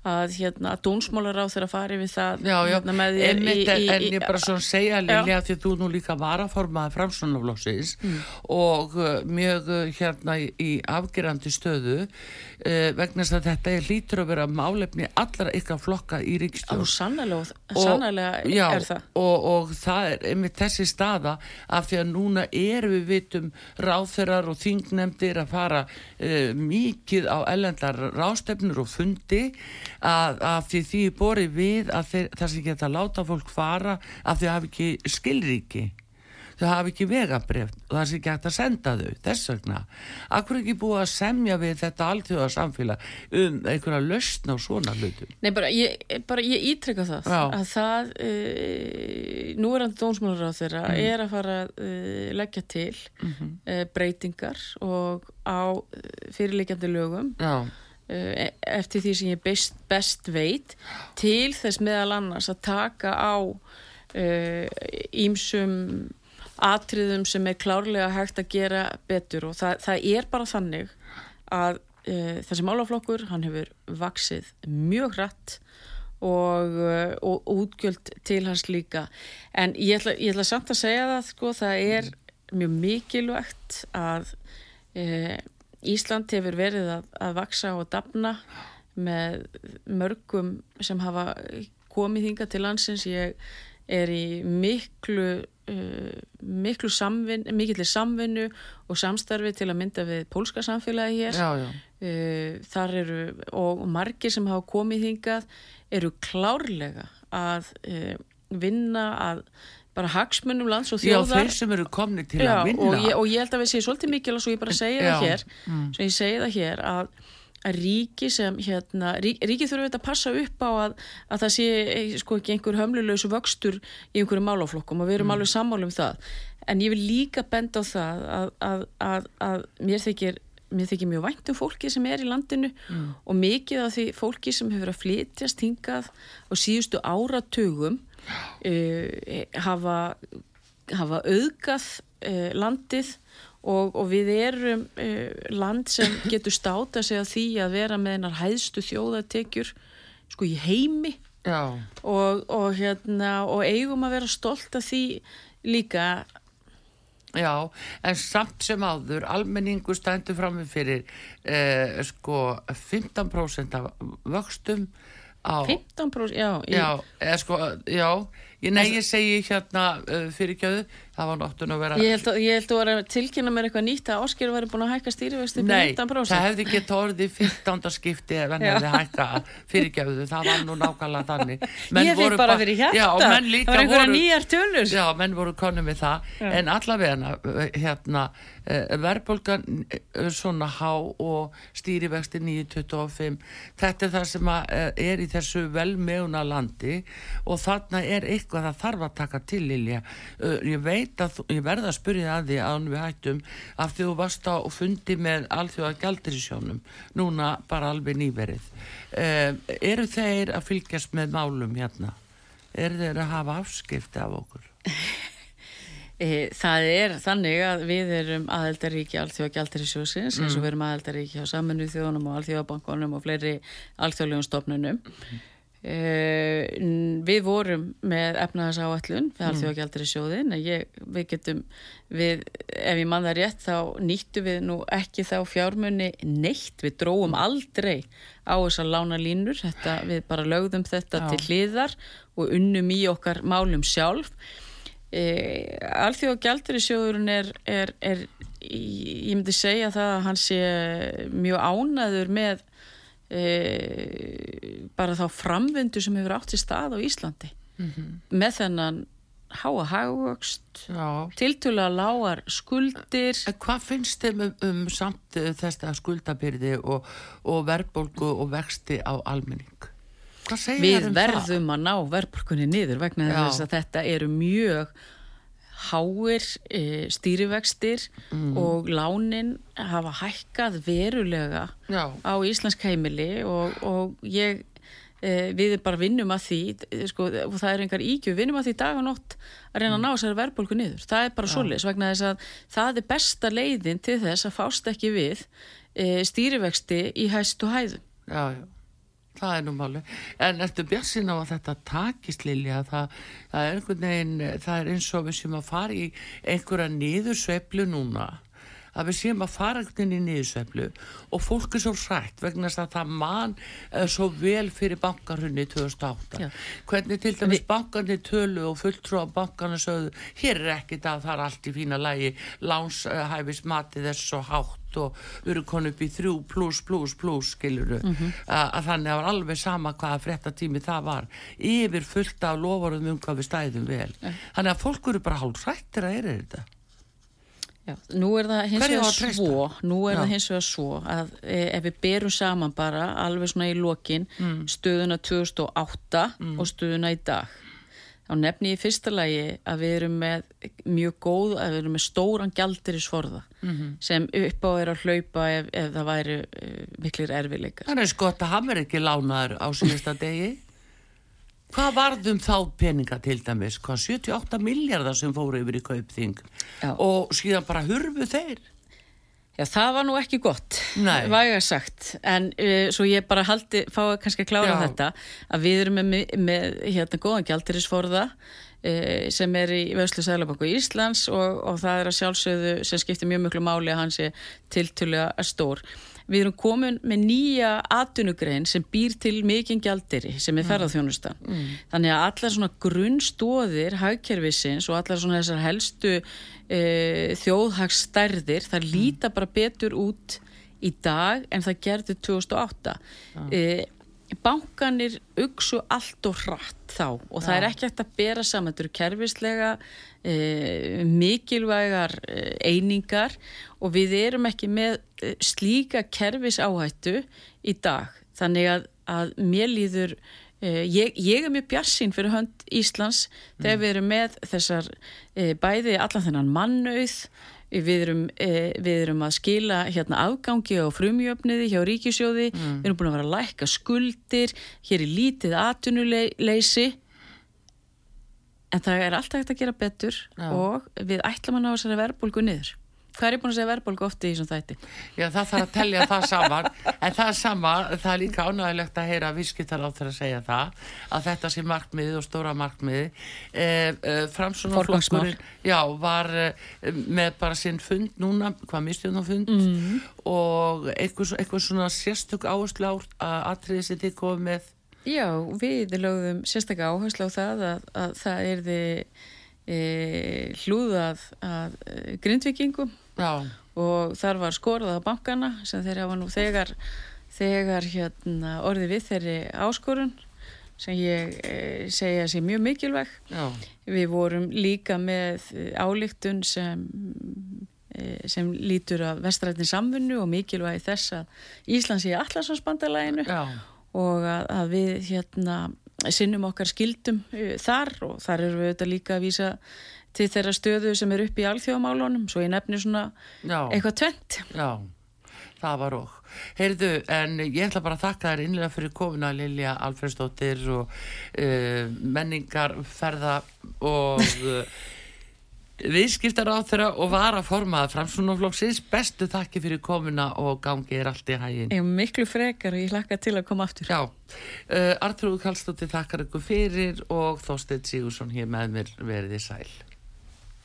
að, hérna, að dónsmálar á þeirra fari við það Já, já, hérna, með þér Einmitt, en, en ég bara svona segja Lilja því að þú nú líka varaformaði framsvonaflóksins Mm. og uh, mjög uh, hérna í, í afgerandi stöðu uh, vegna þess að þetta er lítur að vera málefni allra ykkar flokka í Á, ríkstjórn sannlega, Og- sannlega já, er það. Og, og það er einmitt þessi staða af því að núna erum við vitum ráþerar og þingnefndir að fara uh, mikið á ellendar rástefnur og fundi að, að því því borið við að þeir, það sem geta láta fólk fara að hafa ekki skilríki þau hafa ekki vegabref og það ekki hægt að senda þau þess vegna. Akkur ekki búið að semja við þetta alltjóða samfélag um einhverja lausn á svona hlutum Nei, bara ég, bara ég ítreka það Já. að það uh, nú er hann dónsmálar á þeirra Mm. er að fara að uh, leggja til Mhm. uh, breytingar og á fyrirleikjandi lögum Já, eftir því sem ég best, best veit til þess meðal annars að taka á ímsum atriðum sem er klárlega hægt að gera betur. Og það, það er bara þannig að uh, þessi málaflokkur hann hefur vaksið mjög hratt og, uh, og útgjöld til hans líka. En ég ætla, ég ætla samt að segja það sko, það er mjög mikilvægt að uh, Ísland hefur verið að, að vaksa og dafna með mörgum sem hafa komið hinga til landsins ég er í miklu uh, miklu samvin, mikillir samvinnu og samstarfi til að mynda við pólska samfélagi hér já, já. uh, þar eru og margir sem hafa komið hingað eru klárlega að uh, vinna að bara hagsmunum lands og Já, þjóðar. þeir sem eru komni til Já, að vinna. og ég, og ég held að við séum svolítið mikil og svo ég bara segi það Já, hér svo ég segi það hér að, að ríki sem hérna, rík, ríki þurfum við að passa upp á að, að það sé eh, sko ekki einhver hömluleysu vöxtur í einhverju málaflokkum og við erum alveg sammála um það. En ég vil líka benda á það að, að, að, að mér þykir mér þykir mjög vænt um fólki sem er í landinu og mikið af því fólki sem hefur að flytjast hingað á síðustu áratugum uh, hafa, hafa auðgað uh, landið og, og við erum uh, land sem (laughs) getur státa sig að því að vera með hennar hæðstu þjóðatekjur sko í heimi. Og, og, hérna, og eigum að vera stolt af því líka. Já, en samt sem áður almenningu stendur fram fyrir eh, sko 15% af vöxtum á. 15% já, í, Já, sko, já. Ég, Nei, ég segi hérna uh, fyrirgjöðu það var nóttun að vera Ég held að, ég held að að tilkynna mér eitthvað nýtt að Ásker væri búin að hækka stýrivexti upp í Nei, 15%. það hefði gett orðið 15. skipti ef hann Já. hefði hækka fyrirgjöðu, það var nú nákvæmlega þannig (laughs) ég voru fikk bara ba- fyrir hjarta. Já, menn líka það var einhverja voru nýjar tölur. Já, menn voru konu með það en allavega hérna uh, verðbólgan uh, svona há og stýrivexti 925 þetta er það sem að, uh, er í þessu velmeguna landi og þarna er eitthvað það þarf að taka til Lilja ég veit að þú, ég verða að spyrja að því að við hættum af því þú varst á fundi með alþjóða gældirisjónum núna bara alveg nýverið uh, eru þeir að fylgjast með málum hérna eru þeir að hafa afskipti af okkur (laughs) E, það er þannig að við erum aðeldaríki alþjóða gældirisjósins eins Mm. og við erum aðeldaríki á saminu þjóðunum og alþjóðabankunum og fleiri alþjóðlegum stofnunum. Uh, við vorum með efnaðas áallun við alþjóðagjaldri sjóðin ég, við getum, við, ef ég mann það rétt þá nýttu við nú ekki þá fjármunni neitt. Við dróum aldrei á þessar lána línur þetta, við bara lögðum þetta Já. til hliðar og unnum í okkar málum sjálf. Uh, alþjóðagjaldri sjóðurinn er, er, er ég myndi segja það að hann sé mjög ánaður með e, bara þá framvindu sem hefur átt í stað á Íslandi mm -hmm. með þennan háa hagvöxt tiltúlega lágar skuldir Hvað finnst þeim um, um samt eh, þesta skuldabyrði og, og verðbólgu og vexti á almenning? Við um verðum það? að ná verðbólgunni niður vegna þess að þetta eru mjög háir e, stýrivextir mm. og lánin hafa hækkað verulega Já. á Íslensk heimili og, og ég, e, við bara vinnum að því sko, og það er einhver íkju, við vinnum að því dag og nótt að reyna að ná þessari verðbólku niður. Það er bara solis vegna þess að það er besta leiðin til þess að fást ekki við e, stýrivexti í hæstu hæðum. Já, já það er nú máli, en ertu bjassin á að þetta takist Lilja? Það, það er einhvern veginn, það er eins og við sem að fara í einhverja niðursveiflu núna að við séum að fara einhvern veginn í niðursveiflu og fólk er svo rætt vegna þess að það mann er svo vel fyrir bankarhunni 2008 Já. hvernig til dæmis Vi... bankarni tölu og fulltrú á bankarna sögðu hér er ekkit að það er allt í fína lægi lánshæfis matið er svo hátt og við erum konið upp í þrjú pluss, pluss, pluss, skiluru mm -hmm. að þannig að það var alveg sama hvaða frettatími það var yfir fullt af lofarum um hvað við stæðum vel mm. þannig að fólk eru bara hálf rættir að er þetta Já, nú er það hins vegar svo nú er Já. það hins vegar svo að e, ef við berum saman bara alveg svona í lokin mm. stöðuna 2008 mm. og stöðuna í dag þá nefni ég í fyrsta lagi að við erum með mjög góð, að við erum með stóran gjaldir í svorða mm -hmm. sem upp á er að hlaupa ef, ef það væri uh, miklir erfileikar. Það er skott að hann er ekki lánaður á síðasta degi. Hvað varðum þá peninga til dæmis? Hvað 78 miljardar sem fóru yfir í kaupþing Já. og síðan bara hurfu þeir? Já, það var nú ekki gott, væga sagt, en uh, svo ég bara haldi, fá kannski að klára Já. þetta, að við erum með, með hérna góðan gældirisforða uh, sem er í Vöslu Sælabanku Íslands og, og það er að sjálfsögðu sem skiptir mjög mjög máli að hans er tiltulega stór við erum komin með nýja atvinnugrein sem býr til mikinn gjaldiri sem er mm. ferðarþjónustan mm. þannig að allar svona grunnstóðir hagkerfisins og allar svona þessar helstu e, þjóðhagsstærðir það mm. líta bara betur út í dag en það gerði 2008 ah. e, bankanir uksu allt og hratt þá og það ja. er ekki hægt að bera saman þetta eru kerfislega e, mikilvægar e, einingar og við erum ekki með e, slíka kerfisáhættu í dag þannig að, að mér líður e, ég, ég er mjög bjarsinn fyrir hönd Íslands mm. þegar við erum með þessar e, bæði allan þennan mannauð Við erum, eh, við erum að skila hérna afgangi á frumjöfniði hjá ríkisjóði, mm. við erum búin að vera að lækka skuldir, hér er lítið atunuleysi en það er alltaf hægt að gera betur Já. og við ætlum að ná þessari verbulgu niður. Hvað er búin að segja verðbólgu ofti í þessum þætti? Já það þarf að tellja það saman en það er sama, það er líka ánægilegt að heyra vískittar á þeirra að segja það að þetta sé markmiðið og stóra markmiðið. E, e, Framsunarflokkurinn já var e, með bara sinn fund núna, hvað mistjóðum fund mm. -hmm. og eitthvað, eitthvað svona sérstök áherslu á aðtriðið sem þið komið með? Já, við lögðum sérstaklega áherslu á það að, að það er þið hlúðað að grindvikingum Já. og þar var skorað á bankana sem þeir hafa nú þegar, þegar hérna, orðið við þeirri áskorun sem ég e, segja sé mjög mikilvæg Já. við vorum líka með álíktun sem e, sem lítur af vestrættin samfunnu og mikilvægi þess að Íslands í allarsvarsbandalæginu og að, að við hérna sinnum okkar skildum e, þar og þar eru við auðvitað líka að vísa til þeirra stöðu sem er upp í alþjóðamálunum svo ég nefnir svona Já. eitthvað tvent Já, það var okk Heyrðu, en ég ætla bara að þakka þér innlega fyrir komuna Lilja Alfredsdóttir og uh, menningarferða og (laughs) uh, viðskiptar á þeirra og var að formaða framsunaflóksins. Bestu þakki fyrir komuna og gangi er allt í hægin. Ég er miklu frekar og ég hlakka til að koma aftur. Já, uh, Artrúð Kallstóttir þakkar ykkur fyrir og Þósteinn Sigursson hér með mér veriði sæl.